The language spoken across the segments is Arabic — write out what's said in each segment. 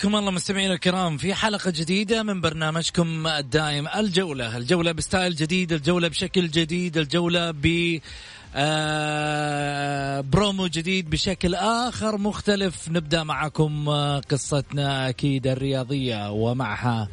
حياكم الله مستمعينا الكرام. في حلقة جديدة من برنامجكم الدائم الجولة، الجولة ب style جديد، الجولة بشكل جديد، الجولة ب برومو جديد بشكل آخر مختلف. نبدأ معكم آه، قصتنا أكيد الرياضية ومعها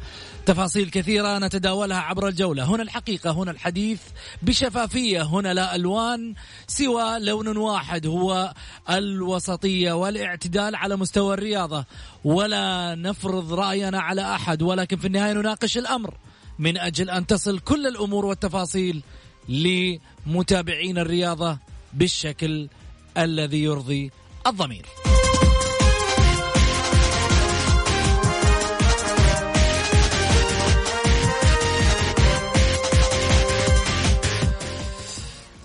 تفاصيل كثيرة نتداولها عبر الجولة. هنا الحقيقة هنا الحديث بشفافية هنا لا ألوان سوى لون واحد هو الوسطية والاعتدال على مستوى الرياضة. ولا نفرض رأينا على أحد ولكن في النهاية نناقش الأمر من أجل أن تصل كل الأمور والتفاصيل لمتابعين الرياضة بالشكل الذي يرضي الضمير.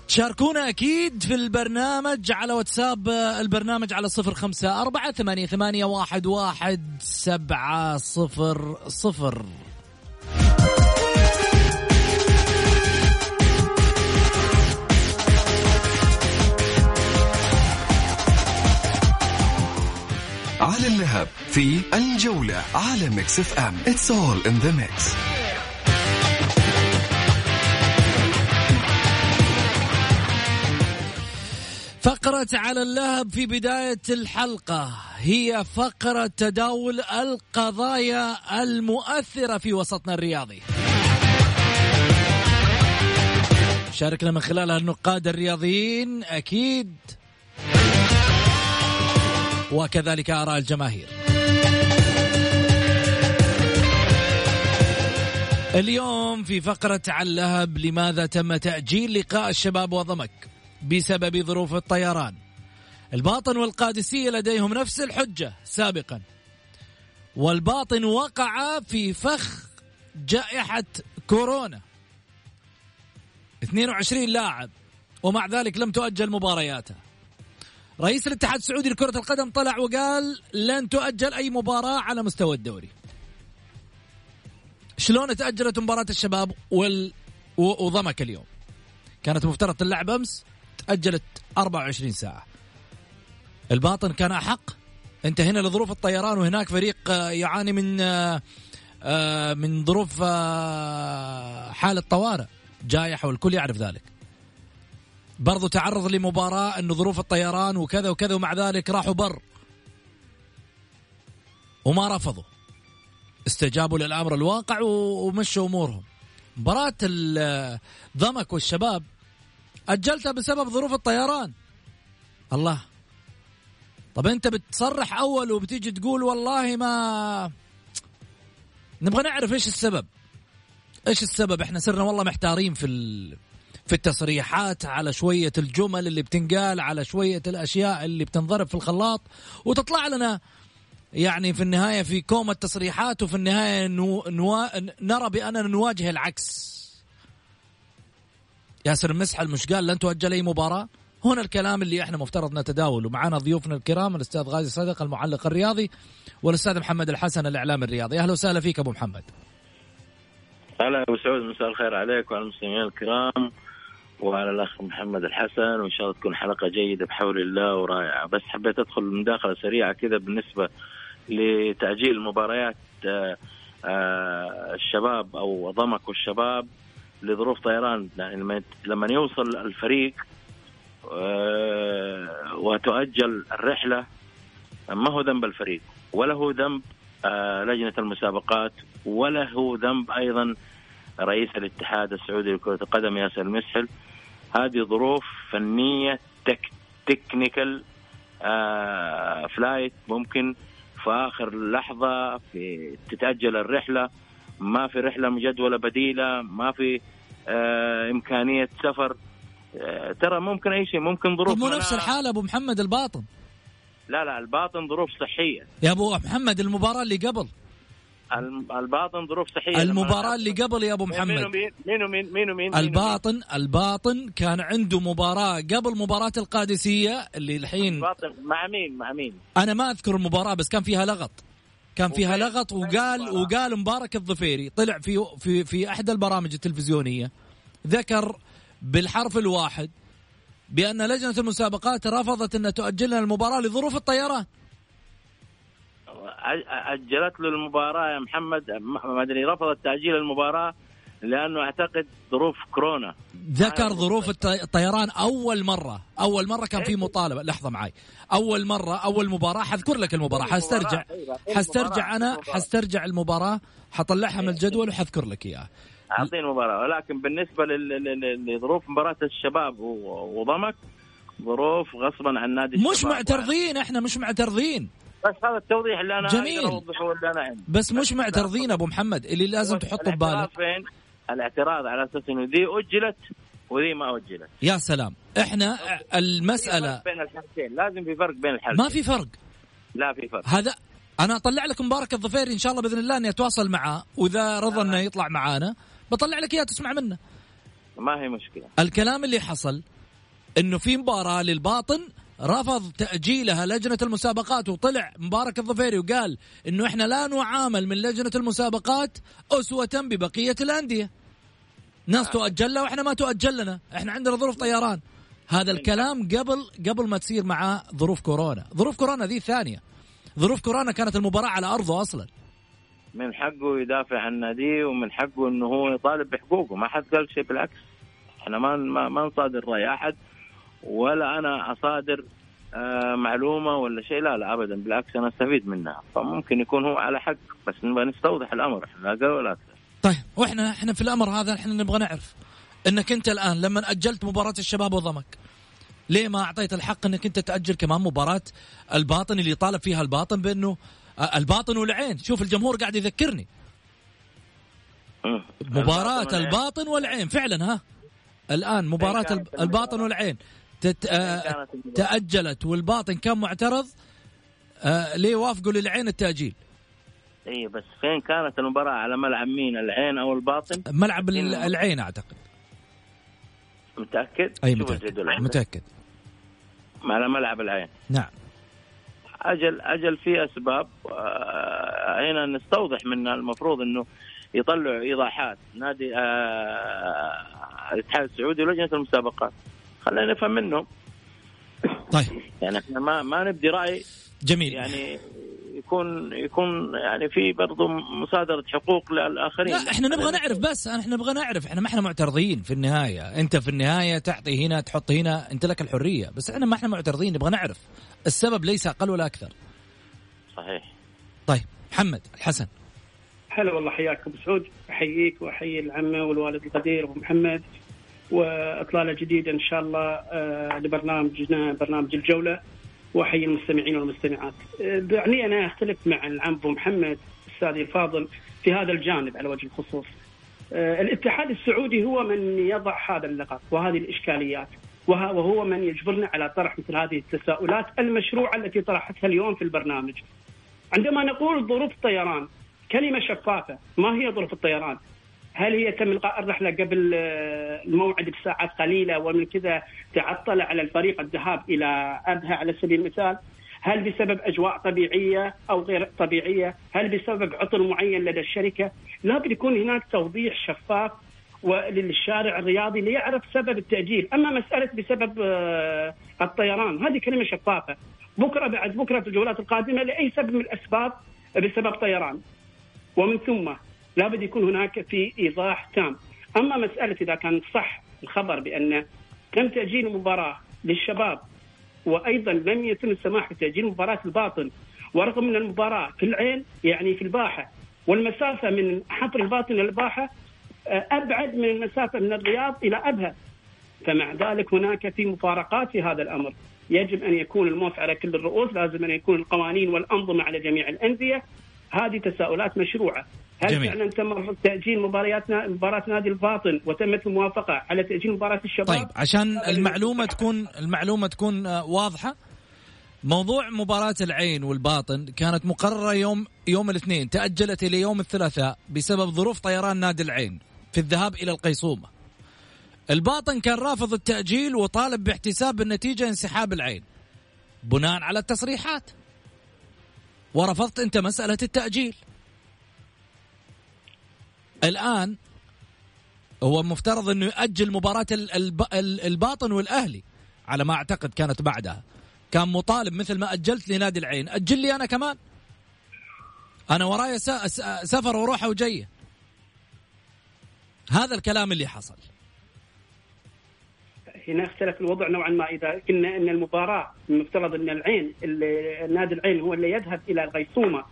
شاركونا أكيد في البرنامج على واتساب البرنامج على صفر خمسة أربعة ثمانية, ثمانية واحد, واحد سبعة صفر صفر. على الذهب في الجولة. على Mix FM It's all in the mix. فقرة على اللهب في بداية الحلقة هي فقرة تداول القضايا المؤثرة في وسطنا الرياضي. شاركنا من خلالها النقاد الرياضيين. أكيد وكذلك آراء الجماهير. اليوم في فقرة على اللهب لماذا تم تأجيل لقاء الشباب وضمك؟ بسبب ظروف الطيران الباطن والقادسية لديهم نفس الحجة سابقا والباطن وقع في فخ جائحة كورونا 22 لاعب ومع ذلك لم تؤجل مبارياته رئيس الاتحاد السعودي لكرة القدم طلع وقال لن تؤجل أي مباراة على مستوى الدوري. شلون تأجلت مباراة الشباب وال... وضمك اليوم؟ كانت مفترض اللعب أمس تأجلت 24 ساعة. الباطن كان أحق. أنت هنا لظروف الطيران وهناك فريق آه، يعاني من آه، آه، من ظروف حالة طوارئ. جائحة والكل يعرف ذلك. برضو تعرض لمباراة أنه ظروف الطيران وكذا وكذا ومع ذلك راحوا بر. وما رفضوا. استجابوا للأمر الواقع ومشوا أمورهم. مباراة الضمك والشباب أجلتها بسبب ظروف الطيران. الله. طب أنت بتصرح أول وبتيجي تقول والله ما نبغى نعرف إيش السبب. إيش السبب؟ إحنا صرنا والله محتارين في ال... في التصريحات على شوية الجمل اللي بتنقال على شوية الأشياء اللي بتنضرب في الخلاط. وتطلع لنا يعني في النهاية في كوم التصريحات وفي النهاية نو... نو... نرى بأننا نواجه العكس. ياسر المسحل مش قال لن تؤجل اي مباراة؟ هنا الكلام اللي إحنا مفترض نتداوله. معنا ضيوفنا الكرام الأستاذ غازي صدقة المعلق الرياضي والأستاذ محمد الحسن الإعلامي الرياضي. أهلا وسهلا فيك أبو محمد. هلا ابو سعود مساء الخير عليك وعلى المستمعين الكرام. وعلى الأخ محمد الحسن وإن شاء الله تكون حلقة جيدة بحول الله ورائعة. بس حبيت أدخل مداخلة سريعة كذا بالنسبة لتأجيل مباريات آه، آه، الشباب أو ضمك والشباب لظروف طيران. يعني لما يوصل الفريق آه، وتؤجل الرحلة ما هو ذنب الفريق؟ ولا هو ذنب لجنة المسابقات ولا هو ذنب أيضا رئيس الاتحاد السعودي لكرة القدم ياسر المسحل. هذه ظروف فنية tech technical آه flight ممكن في آخر لحظة في تتأجل الرحلة. ما في رحلة مجدولة بديلة ما في آه إمكانية سفر. آه ترى ممكن أي شيء ممكن ظروف مو نفس الحالة أبو محمد الباطن. لا لا الباطن ظروف صحية. يا أبو محمد المباراة اللي قبل. الباطن ظروف صحية المباراة اللي قبل يا أبو محمد. مين ومين مين ومين مين ومين الباطن الباطن كان عنده مباراة قبل مباراة القادسية اللي الحين الباطن مع مين؟ مع مين؟ أنا ما أذكر المباراة بس كان فيها لغط. كان فيها لغط وقال وقال مبارك الظفيري طلع في في في احدى البرامج التلفزيونية ذكر بالحرف الواحد بأن لجنة المسابقات رفضت أن تؤجل لنا المباراة لظروف الطيران. أجلت له المباراة يا محمد. ما أدري رفضت تأجيل المباراة لأنه أعتقد ظروف كورونا. ذكر ظروف الطيران أول مرة. أول مرة كان في إيه. مطالبة. لحظة معي. أول مرة أول مباراة. حذكر لك المباراة. حسترجع. حسترجع أنا حسترجع المباراة. حطلعها من الجدول وحذكر لك إياها. أعطيني المباراه ولكن بالنسبة لظروف مباراة الشباب وضمك ظروف غصبا عن نادي مش معترضين. إحنا مش معترضين. بس هذا التوضيح اللي أنا جميل. اللي أنا عندي. بس مش معترضين أبو محمد اللي لازم تحطه ببالك الاعتراض على أساس إنه ذي أجلت وذي ما أجلت. يا سلام. إحنا المساله بين الحالتين. لازم في فرق بين الحالتين. ما في فرق. لا في فرق. هذا أنا أطلع لك مبارك الظفيري إن شاء الله بإذن الله إني أتواصل معاه وإذا رضى إنه يطلع معانا بطلع لك إياه تسمع منه. ما هي مشكلة. الكلام اللي حصل إنه في مباراة للباطن رفض تأجيلها لجنة المسابقات وطلع مبارك الظفيري وقال إنه إحنا لا نعامل من لجنة المسابقات أسوة ببقية الأندية. ناس تؤجل لها وإحنا ما تؤجل لنا إحنا عندنا ظروف طيران. هذا الكلام قبل قبل ما تصير معاه ظروف كورونا. ظروف كورونا ذي ثانية. ظروف كورونا كانت المباراة على أرضه أصلا. من حقه يدافع عن ناديه ومن حقه إنه هو يطالب بحقوقه. ما حد قال شيء بالعكس. إحنا ما ما نصادر رأي أحد. ولا أنا أصادر آه معلومة ولا شيء. لا لا ابدا. بالعكس أنا أستفيد منها. فممكن يكون هو على حق بس نبغى نستوضح الأمر. إحنا لا أقل ولا أكثر. طيب وإحنا إحنا في الأمر هذا إحنا نبغى نعرف إنك أنت الآن لما أجلت مباراة الشباب وضمك ليه ما أعطيت الحق إنك أنت تأجل كمان مباراة الباطن اللي طالب فيها الباطن بأنه آه، الباطن والعين؟ شوف الجمهور قاعد يذكرني. مباراة الباطن والعين. فعلا ها؟ الآن مباراة الباطن والعين. تت... آه تأجلت والباطن كان معترض آه ليه وافقوا للعين التأجيل؟ اي بس فين كانت المباراة؟ على ملعب مين؟ العين أو الباطن؟ ملعب العين أعتقد. متأكد؟ أي متأكد. متأكد. على ملعب العين. نعم. أجل أجل في أسباب آه هنا نستوضح منها؟ المفروض إنه يطلعوا إيضاحات. نادي آه الاتحاد السعودي ولجنة المسابقات. خلينا نفهم منهم. طيب. يعني إحنا ما ما نبدي رأي. جميل. يعني يكون يكون يعني في برضه مصادره حقوق للآخرين. لا إحنا نبغى نعرف بس إحنا نبغى نعرف. إحنا ما إحنا معترضين في النهاية. أنت في النهاية تعطي هنا تحط هنا أنت لك الحرية. بس إحنا ما إحنا معترضين نبغى نعرف. السبب ليس أقل ولا أكثر. صحيح. طيب. محمد الحسن. هلا والله حياك ابو سعود أحييك وأحيي العمة والوالد القدير أبو محمد. واطلاله جديده إن شاء الله آه، لبرنامجنا برنامج الجولة وأحيي المستمعين والمستمعات. آه، دعني أنا أختلف مع العم أبو محمد أستاذي الفاضل في هذا الجانب على وجه الخصوص. آه، الاتحاد السعودي هو من يضع هذا اللغط وهذه الإشكاليات وهو من يجبرنا على طرح مثل هذه التساؤلات المشروعة التي طرحتها اليوم في البرنامج. عندما نقول ظروف الطيران كلمة شفافة، ما هي ظروف الطيران؟ هل هي تم القاء الرحله قبل آه، الموعد بساعات قليلة ومن كذا تعطل على الفريق الذهاب إلى أبها على سبيل المثال؟ هل بسبب أجواء طبيعية أو غير طبيعية؟ هل بسبب عطل معين لدى الشركة؟ لابد يكون هناك توضيح شفاف للشارع الرياضي ليعرف سبب التأجيل، أما مسألة بسبب آه، الطيران هذه كلمة شفافة. بكرة بعد بكرة في الجولات القادمة لأي سبب من الأسباب بسبب طيران. ومن ثم لابد يكون هناك في إيضاح تام. أما مسألة إذا كان صح الخبر بأن تم تأجيل مباراة للشباب وأيضا لم يتم السماح بتأجيل مباراة الباطن ورغم أن المباراة في العين يعني في الباحة والمسافة من حفر الباطن للباحه آه، أبعد من المسافة من الرياض إلى أبها. فمع ذلك هناك في مفارقات في هذا الأمر. يجب أن يكون الموت على كل الرؤوس لازم أن يكون القوانين والأنظمة على جميع الأندية. هذه تساؤلات مشروعة. هل جميل. فعلا تم تأجيل مباريات مباراة نادي الباطن وتمت الموافقة على تأجيل مباراة الشباب طيب عشان المعلومة تكون المعلومة تكون آه، واضحة موضوع مباراة العين والباطن كانت مقررة يوم يوم الاثنين تأجلت إلى يوم الثلاثاء بسبب ظروف طيران نادي العين في الذهاب إلى القيصومة. الباطن كان رافض التأجيل وطالب باحتساب النتيجة انسحاب العين بناء على التصريحات. ورفضت أنت مسألة التأجيل. الآن هو مفترض إنه يؤجل مباراة الباطن والأهلي على ما أعتقد كانت بعدها. كان مطالب مثل ما أجلت لنادي العين. أجل لي أنا كمان. أنا وراي سفر وروحة وجاية. هذا الكلام اللي حصل. هنا اختلف الوضع نوعا ما. إذا قلنا إن المباراة المفترض إن العين نادي العين هو اللي يذهب إلى الغيصومه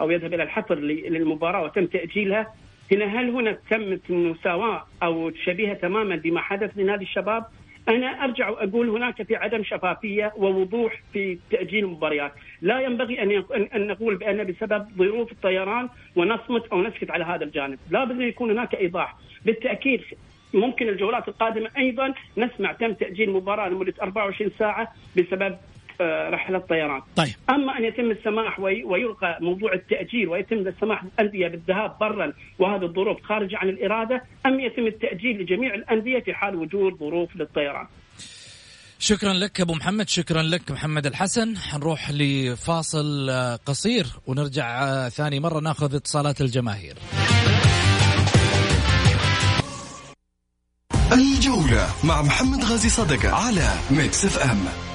أو يذهب إلى الحفر للمباراة وتم تأجيلها هنا هل هنا تمت المساواة أو شبيهة تماما بما حدث لنادي الشباب؟ أنا أرجع وأقول هناك في عدم شفافية ووضوح في تأجيل المباريات، لا ينبغي أن نقول بأن بسبب ظروف الطيران ونصمت أو نسكت على هذا الجانب، لابد أن يكون هناك إيضاح، بالتأكيد ممكن الجولات القادمة أيضا نسمع تم تأجيل مباراة لمدة 24 ساعة بسبب آه، رحلة طيران. طيب. أما أن يتم السماح ويلقى موضوع التأجيل ويتم السماح للانديه بالذهاب برا وهذه الظروف خارجه عن الإرادة أم يتم التأجيل لجميع الأندية في حال وجود ظروف للطيران. شكرا لك أبو محمد شكرا لك محمد الحسن حنروح لفاصل آه، قصير ونرجع آه، ثاني مرة ناخذ اتصالات الجماهير. الجولة مع محمد غازي صدقة على Mix FM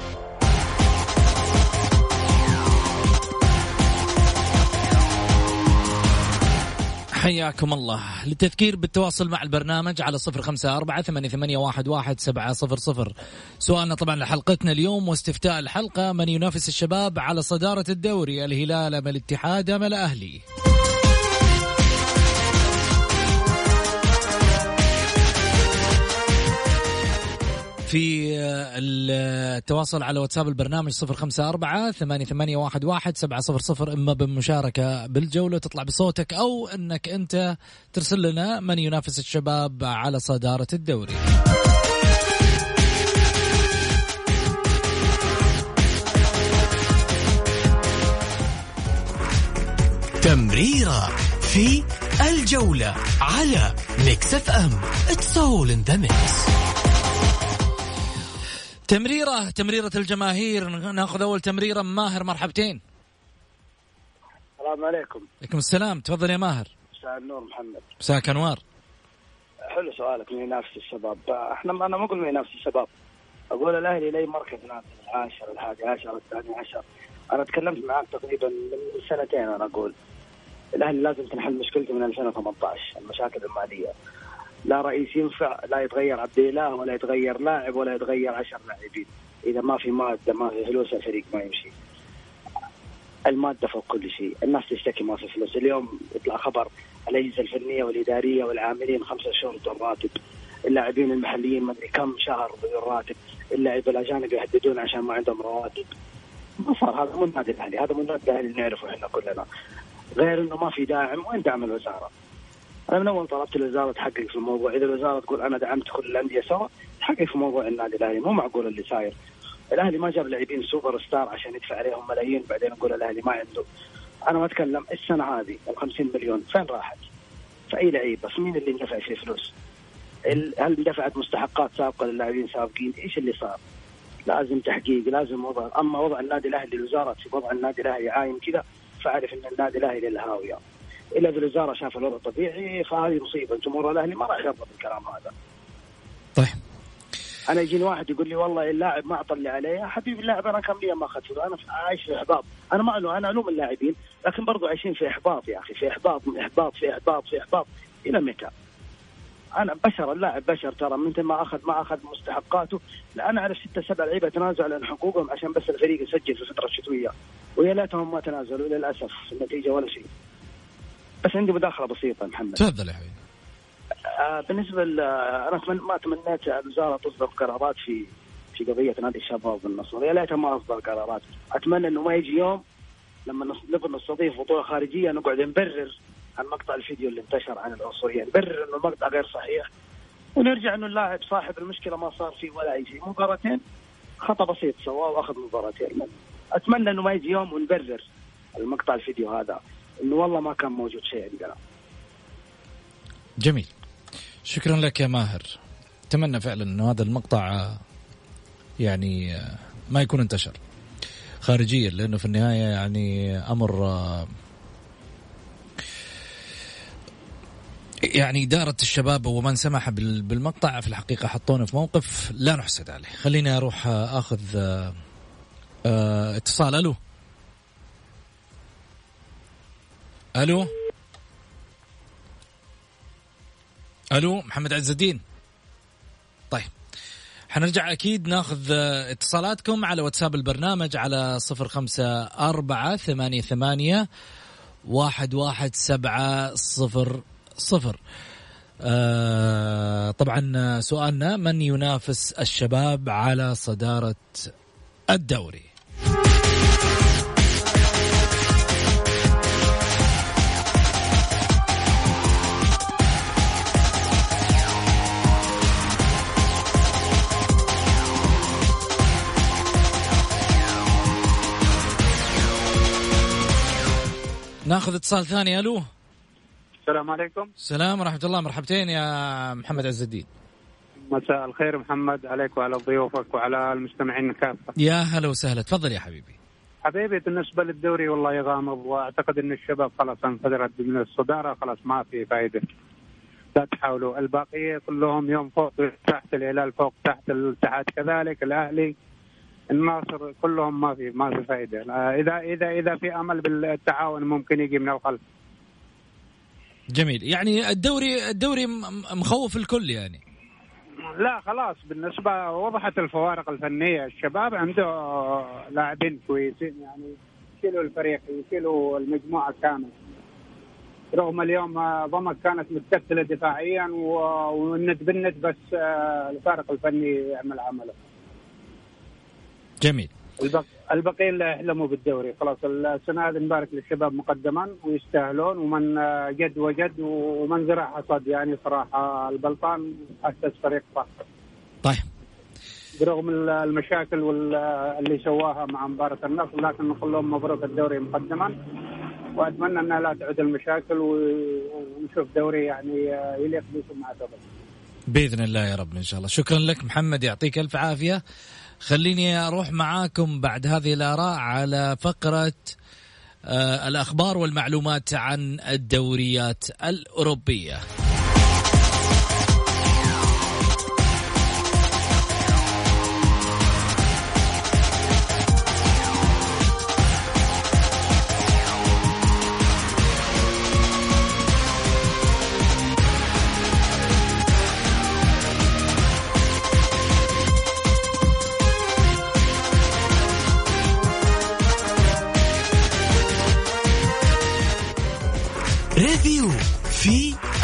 حياكم الله. للتذكير بالتواصل مع البرنامج على صفر خمسة أربعة ثمانية, واحد سبعة صفر صفر. سؤالنا طبعا لحلقتنا اليوم واستفتاء الحلقة. من ينافس الشباب على صدارة الدوري؟ الهلال أم الاتحاد أم الأهلي؟ التواصل على واتساب البرنامج صفر خمسة أربعة ثمانية, ثمانية واحد, واحد سبعة صفر صفر إما بالمشاركة بالجولة تطلع بصوتك أو أنك أنت ترسل لنا من ينافس الشباب على صدارة الدوري. تمريرة في الجولة على Mix FM. It's all in the mix تمريرة تمريرة الجماهير. ناخذ أول تمريرة. ماهر مرحبتين. السلام عليكم. عليكم السلام. تفضل يا ماهر. مساء النور محمد. مساك أنوار. حلو سؤالك. من ينافس الشباب. إحنا أنا ما أقول من ينافس الشباب. أقول الأهلي لي مركز؟ نادي العاشر الحادي عشر الثاني عشر. أنا تكلمت معك تقريبا من سنتين أنا أقول. الأهلي لازم تنحل مشكلته من 2018 المشاكل المالية. لا رئيس ينفع لا يتغير عبد الاله ولا يتغير لاعب ولا يتغير عشر لاعبين. إذا ما في مادة ما في فلوس الفريق ما يمشي. المادة فوق كل شيء. الناس تشتكي ما في فلوس. اليوم يطلع خبر الأجهزة الفنية والإدارية والعاملين خمسة شهور بدون راتب. اللاعبين المحليين ما أدري كم شهر بدون راتب. اللاعب الأجانب يهددون عشان ما عندهم رواتب. ما صار. هذا مو النادي الأهلي. هذا مو النادي الأهلي اللي نعرفه إحنا كلنا. غير إنه ما في داعم. وين دعم الوزارة؟ أنا من أول طلبت الوزاره تحقق في الموضوع إذا الوزاره تقول أنا دعمت كل الأندية سوا تحقق في موضوع النادي الأهلي مو معقول اللي صاير الأهلي ما جاب لاعبين سوبر ستار عشان يدفع عليهم ملايين بعدين نقول الأهلي ما عنده أنا ما أتكلم السنة هذه ال 50 مليون فين راحت؟ في أي لعيب بس مين اللي اندفع فيه فلوس؟ هل اندفعت مستحقات سابقة للاعبين سابقين؟ إيش اللي صار؟ لازم تحقيق لازم وضع أما وضع النادي الأهلي الوزاره في وضع النادي الأهلي عايم كذا فاعرف إن النادي الأهلي للهاوية إلا اذا الوزارة شاف الوضع طبيعي فهذه مصيبة. الجمهور الأهلي ما راح يرضى بالكلام هذا. طيب. أنا يجيني واحد يقول لي والله اللاعب ما اعطى اللي عليه حبيبي اللاعب أنا كم لي ما أخذت؟ أنا عايش في إحباط. أنا ما أنا ألوم اللاعبين لكن برضو عايشين في إحباط يا أخي. في إحباط من إحباط في إحباط في إحباط. إلى متى؟ أنا بشر اللاعب بشر ترى. من ما اخذ ما أخذ مستحقاته. لا أنا اعرف ستة سبع لعيبة تنازلوا عن حقوقهم عشان بس الفريق يسجل في الفترة الشتويه ويا ليتهم ما تنازلوا للأسف النتيجة ولا شيء. بس عندي مداخلة بسيطة محمد. تفضل يا حبيبي. آه بالنسبة أنا ما تمنيت الوزاره تصدر قرارات في في قضية نادي الشباب والنصر يا ليتها ما أصدر قرارات. أتمنى إنه ما يجي يوم لما نبغى نستضيف بطولة خارجية نقعد نبرر عن مقطع الفيديو اللي انتشر عن العنصرية. نبرر إنه المقطع غير صحيح. ونرجع إنه اللاعب صاحب المشكلة ما صار فيه ولا أي شيء. مباراتين خطأ بسيط سواه وأخذ مباراتين. أتمنى إنه ما يجي يوم ونبرر المقطع الفيديو هذا. انه والله ما كان موجود شيء عندنا جميل. شكرا لك يا ماهر. أتمنى فعلا إنه هذا المقطع يعني ما يكون انتشر. خارجيا لأنه في النهاية يعني أمر يعني إدارة الشباب ومن سمح بالمقطع في الحقيقة حطونا في موقف لا نحسد عليه. خليني أروح أخذ اتصال. ألو؟ ألو؟ ألو محمد عز الدين. طيب حنرجع أكيد ناخذ اتصالاتكم على واتساب البرنامج على صفر خمسة أربعة ثمانية ثمانية واحد واحد سبعة صفر صفر. آه طبعا سؤالنا من ينافس الشباب على صدارة الدوري؟ ناخذ اتصال ثاني. ألو. السلام عليكم. السلام ورحمة الله. مرحبتين يا محمد عز الدين. مساء الخير محمد. عليك وعلى ضيوفك وعلى المستمعين كافه يا هلا وسهلا. تفضل يا حبيبي. حبيبي بالنسبة للدوري والله يغامض وأعتقد إن الشباب خلاص انفجرت من الصدارة. خلاص ما في فائده لا تحاولوا. الباقية كلهم يوم فوق تحت الهلال فوق تحت الاتحاد. كذلك الأهلي الناصر كلهم ما في ما في فائده اذا اذا إذا في أمل بالتعاون ممكن يجي من الخلف. جميل. يعني الدوري الدوري مخوف الكل يعني. لا خلاص. بالنسبة وضحت الفوارق الفنية. الشباب عنده لاعبين كويسين يعني. يشيلوا الفريق يشيلوا المجموعة كامل رغم اليوم ضمك كانت متكتلة دفاعيا والند بالند بس آه، الفارق الفني يعمل عمله. جميل. البقية اللي يحلموا بالدوري. خلاص السنة هذه نبارك للشباب مقدما ويستاهلون ومن جد وجد ومن زرع حصد يعني صراحة البلطان أسس فريق صح طيب. برغم المشاكل اللي سواها مع مباراة النصر لكن نقول لهم مبروك الدوري مقدما. وأتمنى أنها لا تعود المشاكل ونشوف دوري يعني يليق بسمعة بإذن الله يا رب إن شاء الله. شكرا لك محمد يعطيك ألف عافية. خليني أروح معاكم بعد هذه الآراء على فقرة آه الأخبار والمعلومات عن الدوريات الأوروبية.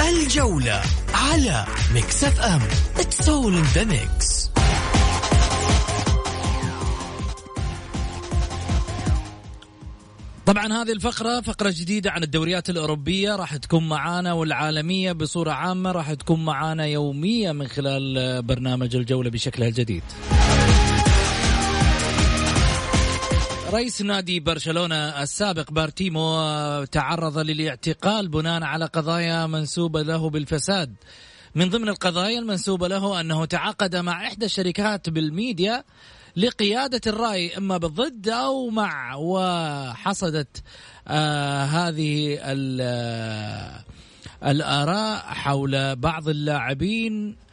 الجولة على Mix FM. It's all in the mix طبعا هذه الفقرة فقرة جديدة عن الدوريات الأوروبية. راح تكون معانا والعالمية بصورة عامة راح تكون معانا يوميا من خلال برنامج الجولة بشكلها الجديد. رئيس نادي برشلونة السابق بارتوميو تعرض للاعتقال بناء على قضايا منسوبة له بالفساد. من ضمن القضايا المنسوبة له أنه تعاقد مع إحدى الشركات بالميديا لقيادة الرأي إما بالضد أو مع وحصدت آه هذه الآراء حول بعض اللاعبين آه،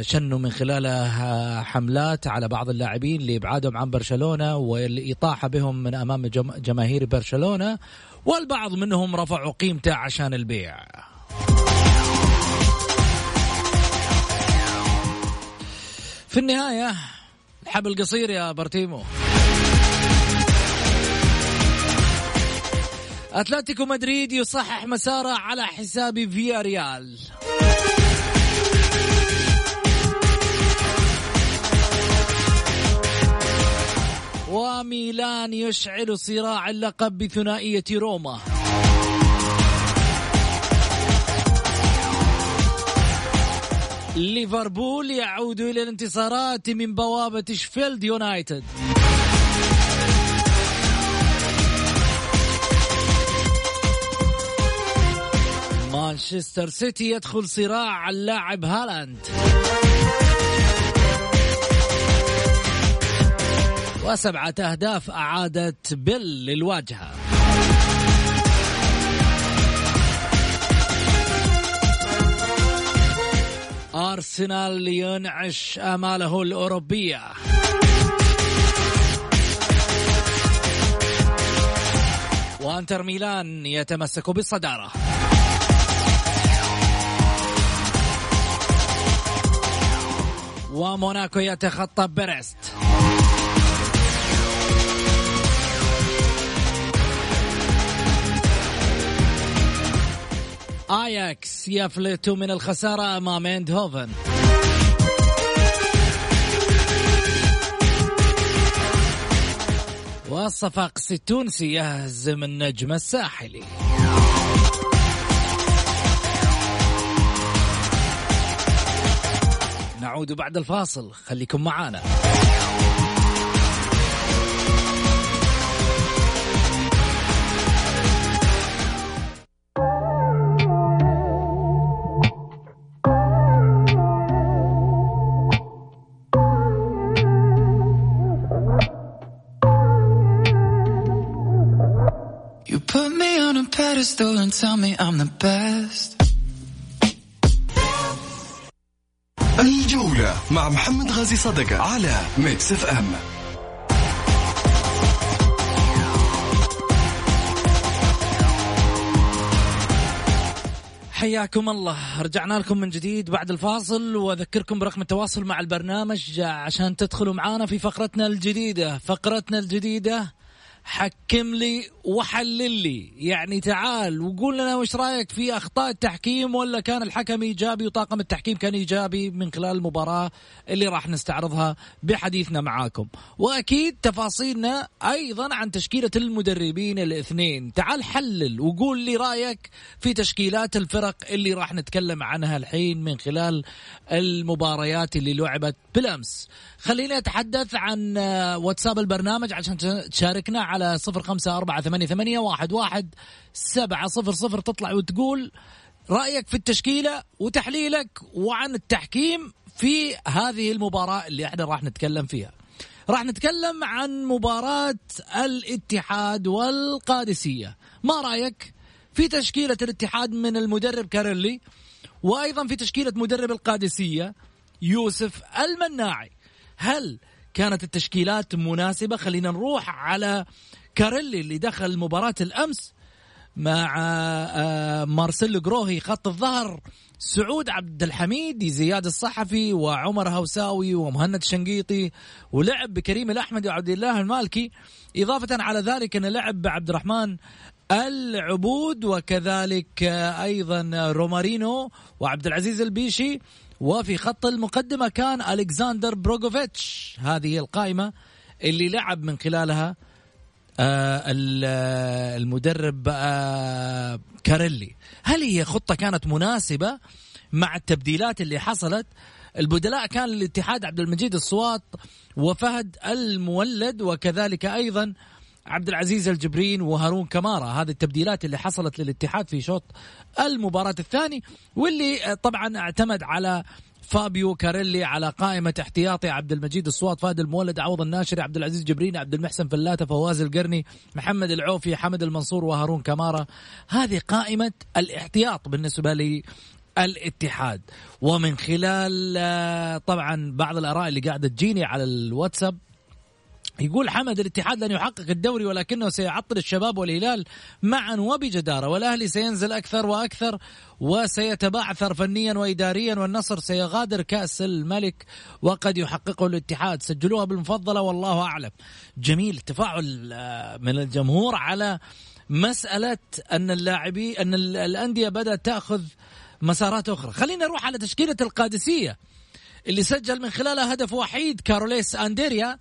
شنوا من خلالها حملات على بعض اللاعبين لابعادهم عن برشلونة والاطاحه بهم من أمام جماهير برشلونة والبعض منهم رفعوا قيمته عشان البيع. في النهاية الحبل قصير يا برتيمو. أتلتيكو مدريد يصحح مساره على حساب فيا ريال. وميلان يشعل صراع اللقب بثنائية روما. ليفربول يعود إلى الانتصارات من بوابة شفيلد يونايتد. مانشستر سيتي يدخل صراع اللاعب هالاند. وسبعة أهداف أعادت بيل للواجهة. أرسنال ينعش آماله الأوروبية. وإنتر ميلان يتمسك بالصدارة. وموناكو يتخطى بريست. اياكس يفلت من الخسارة أمام اندهوفن والصفاقس التونسي يهزم النجم الساحلي نعود بعد الفاصل. خليكم معانا. Pedestal and tell me I'm the best. الجولة مع محمد غازي صدقة على Mix FM حياكم الله. رجعنا لكم من جديد بعد الفاصل واذكركم برقم التواصل مع البرنامج عشان تدخلوا معنا في فقرتنا الجديدة. فقرتنا الجديدة حكم لي وحلل لي. يعني تعال وقول لنا وش رأيك في أخطاء التحكيم ولا كان الحكم إيجابي وطاقم التحكيم كان إيجابي من خلال المباراة اللي راح نستعرضها بحديثنا معاكم. وأكيد تفاصيلنا أيضا عن تشكيلة المدربين الاثنين. تعال حلل وقول لي رأيك في تشكيلات الفرق اللي راح نتكلم عنها الحين من خلال المباريات اللي لعبت بالأمس. خليني أتحدث عن واتساب البرنامج عشان تشاركنا على صفر خمسة أربعة ثمانية, ثمانية واحد, واحد سبعة صفر صفر. تطلع وتقول رأيك في التشكيلة وتحليلك وعن التحكيم في هذه المباراة اللي إحنا راح نتكلم فيها. راح نتكلم عن مباراة الاتحاد والقادسية. ما رأيك في تشكيلة الاتحاد من المدرب كاريلي وأيضا في تشكيلة مدرب القادسية يوسف المناعي؟ هل كانت التشكيلات مناسبة. خلينا نروح على كاريلي اللي دخل مباراة الأمس مع مارسيلو جروهي. خط الظهر سعود عبد الحميد زياد الصحفي وعمر هوساوي ومهند شنقيطي ولعب بكريم الأحمدي وعبد الله المالكي. إضافة على ذلك أن لعب بعبد الرحمن العبود وكذلك أيضا رومارينو وعبد العزيز البيشي. وفي خط المقدمة كان ألكسندر بريجوفيتش. هذه القائمة اللي لعب من خلالها آه المدرب آه كاريلي. هل هي خطة كانت مناسبة مع التبديلات اللي حصلت؟ البدلاء كان الاتحاد عبد المجيد الصواط وفهد المولد وكذلك أيضا عبد العزيز الجبرين وهارون كمارا. هذه التبديلات اللي حصلت للاتحاد في شوط المباراة الثاني واللي طبعا اعتمد على فابيو كاريلي على قائمة احتياطي عبد المجيد الصواط فهد المولد عوض الناشري عبد العزيز الجبرين عبد المحسن فلاتة فواز القرني محمد العوفي حمد المنصور وهارون كمارا. هذه قائمة الاحتياط بالنسبة للاتحاد ومن خلال طبعا بعض الآراء اللي قاعدة تجيني على الواتساب يقول حمد الاتحاد لن يحقق الدوري ولكنه سيعطل الشباب والهلال معا وبجدارة والأهلي سينزل أكثر وأكثر وسيتبعثر فنيا وإداريا والنصر سيغادر كأس الملك وقد يحققه الاتحاد. سجلوها بالمفضلة والله أعلم. جميل. تفاعل من الجمهور على مسألة أن اللاعبين أن الأندية بدأت تأخذ مسارات أخرى. خلينا نروح على تشكيلة القادسية اللي سجل من خلالها هدف وحيد كاروليس أنديريا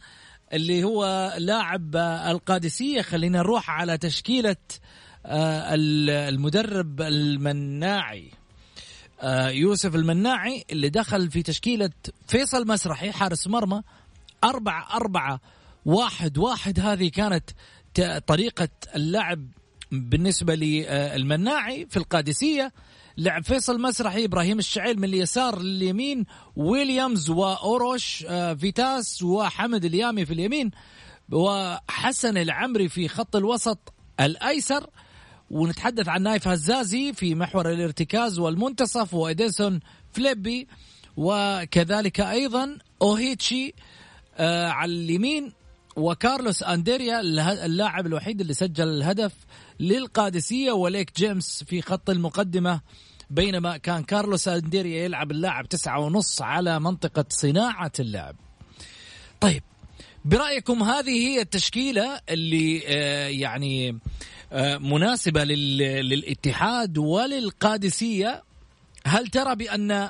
اللي هو لاعب القادسية. خلينا نروح على تشكيلة المدرب المناعي يوسف المناعي اللي دخل في تشكيلة فيصل مسرحي حارس مرمى. أربعة أربعة واحد واحد. هذه كانت طريقة اللعب بالنسبة للمناعي في القادسية. لعب فيصل مسرحي إبراهيم الشعيل من اليسار لليمين ويليامز وأوروش فيتاس وحمد اليامي في اليمين وحسن العمري في خط الوسط الأيسر. ونتحدث عن نايف هزازي في محور الارتكاز والمنتصف وإديسون فليبي وكذلك أيضا أوهيتشي على اليمين. وكارلوس انديريا اله- اللاعب الوحيد اللي سجل الهدف للقادسية وليك جيمس في خط المقدمة بينما كان كارلوس انديريا يلعب اللاعب تسعة ونص على منطقة صناعة اللعب. طيب برأيكم هذه هي التشكيلة اللي آه، يعني آه، مناسبة لل- للاتحاد وللقادسية هل ترى بأن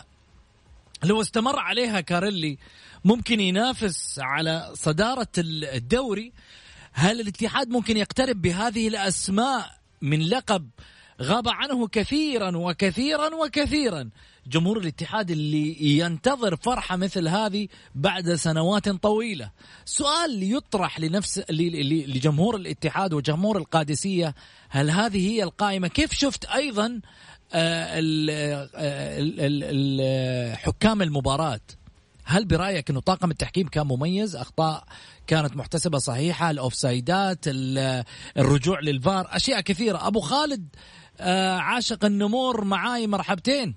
لو استمر عليها كاريلي ممكن ينافس على صدارة الدوري. هل الاتحاد ممكن يقترب بهذه الأسماء من لقب غاب عنه كثيرا وكثيرا وكثيرا؟ جمهور الاتحاد اللي ينتظر فرحة مثل هذه بعد سنوات طويلة. سؤال يطرح لنفس لجمهور الاتحاد وجمهور القادسية هل هذه هي القائمة؟ كيف شفت أيضا آه، آه، حكام المباراة؟ هل برأيك أنه طاقم التحكيم كان مميز؟ أخطاء كانت محتسبة صحيحة الأوفسايدات ال- الرجوع للفار أشياء كثيرة. أبو خالد آه، عاشق النمور معاي مرحبتين.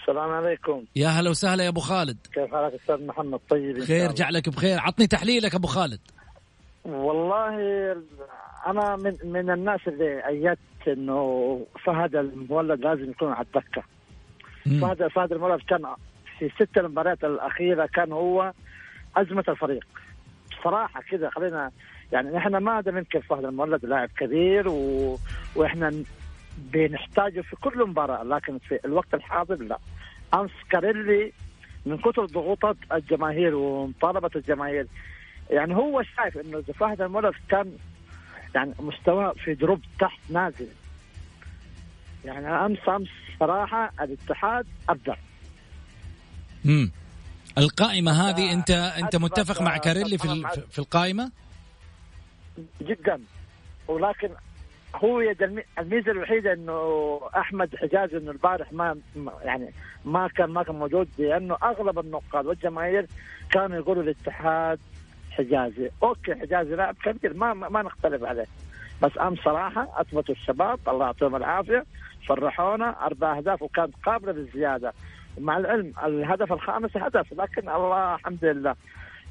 السلام عليكم. يا هلا وسهلا يا أبو خالد. كيف حالك أستاذ محمد؟ طيب خير. جعلك بخير. عطني تحليلك أبو خالد. والله أنا من من الناس اللي أيدت إنه فهد المولد لازم يكون على الدكة. فهد فهد المولد كان في ست المباريات الأخيرة كان هو أزمة الفريق. صراحة كذا خلينا يعني نحن ما ننكر فهد المولد لاعب كبير و... وإحنا بنحتاجه في كل مباراة لكن في الوقت الحاضر لا. أمس كاريلي من كثر ضغوطات الجماهير ومطالبة الجماهير يعني هو شايف إنه إذا فهد المولد كان يعني مستواه في دروب تحت نازل. يعني امس أمس صراحة الاتحاد أبدع. مم. القائمة هذه انت أنت أثبت- متفق مع كاريلي في في القائمة؟ جدا. ولكن هو الميزة الوحيدة إنه أحمد حجاز إنه البارح ما يعني ما كان ما كان موجود لأنه أغلب النقاد والجماهير كانوا يقولوا الاتحاد حجازي، أوكي حجازي لاعب كبير ما ما, ما نختلف عليه. بس امس صراحة أثبتوا الشباب الله يعطيهم العافية فرحونا أربع أهداف وكانت قابله للزيادة. مع العلم الهدف الخامس هدف لكن الله الحمد لله.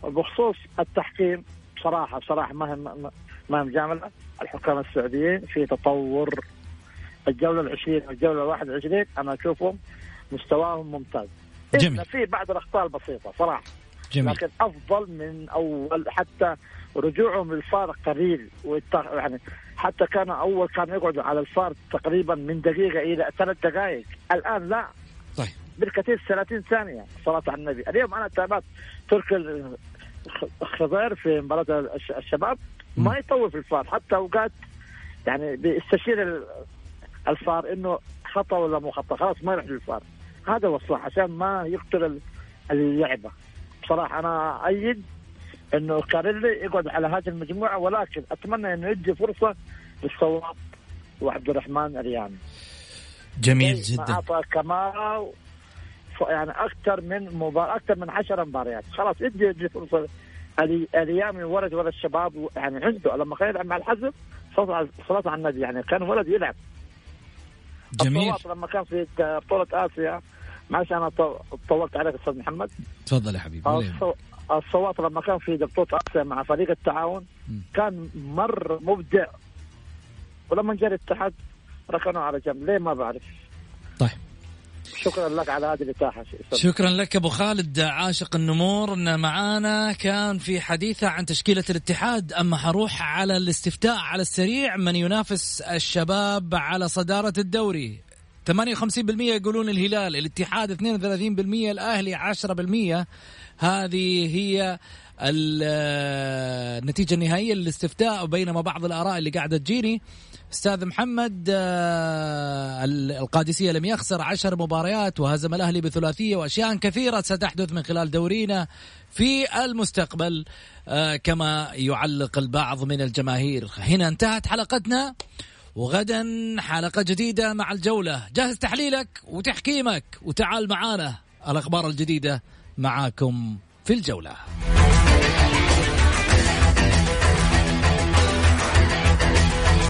بخصوص التحكيم بصراحه بصراحه ما هم ما هم جامله الحكام السعوديين في تطور الجولة العشرين والجولة الواحد وعشرين أنا أشوفهم مستواهم ممتاز. جميل. في بعض الأخطاء البسيطة صراحة. جميل. لكن أفضل من أول حتى رجوعهم للفار قليل يعني حتى كان أول كانوا يقعدوا على الفار تقريبا من دقيقة إلى ثلاث دقائق. الآن لا. بالكثير 30 ثانية صلاة على النبي. اليوم أنا تابعت تركي ال- الخضير في مباراة الش- الشباب. ما يطول في الفار. حتى أوقات يعني بيستشير ال- الفار إنه خطأ ولا مو خطأ. خلاص ما يروح للفار. هذا هو الصح عشان ما يقتل ال- اللعبة. بصراحة أنا أؤيد إنه كاريلي يقعد على هذه المجموعة ولكن أتمنى إنه يدي فرصة للصواب وعبد الرحمن الرياني جميل جدا. أعطى كمارا يعني أكثر من مباراة أكثر من 10 مباريات. خلاص ادي فرصة الي- اليامي ولد ولد الشباب يعني عنده لما كان يلعب مع الحزب صلاة على- النبي. يعني كان ولد يلعب. جميل. لما كان في بطولة آسيا معلش أنا طو- طولت عليك أستاذ محمد. تفضل يا حبيبي ولا يهمك. الصو- الصوات لما كان في بطولة آسيا مع فريق التعاون. كان مر مبدع. ولما جاء الاتحاد ركنوا على جنب. ليه ما بعرف؟ طيب. شكرا لك على هذه الإتاحة. شكرا لك أبو خالد. عاشق النمور. إن معانا كان في حديثة عن تشكيلة الاتحاد. أما حروح على الاستفتاء على السريع من ينافس الشباب على صدارة الدوري. 58% يقولون الهلال الاتحاد 32% الأهلي 10% هذه هي ال- النتيجه النهائية للاستفتاء بينما بعض الآراء اللي قاعدة تجيني. أستاذ محمد آه، القادسية لم يخسر عشر مباريات وهزم الأهلي بثلاثية وأشياء كثيرة ستحدث من خلال دورينا في المستقبل آه، كما يعلق البعض من الجماهير. هنا انتهت حلقتنا وغدا حلقة جديدة مع الجولة. جهز تحليلك وتحكيمك وتعال معانا الأخبار الجديدة معاكم في الجولة.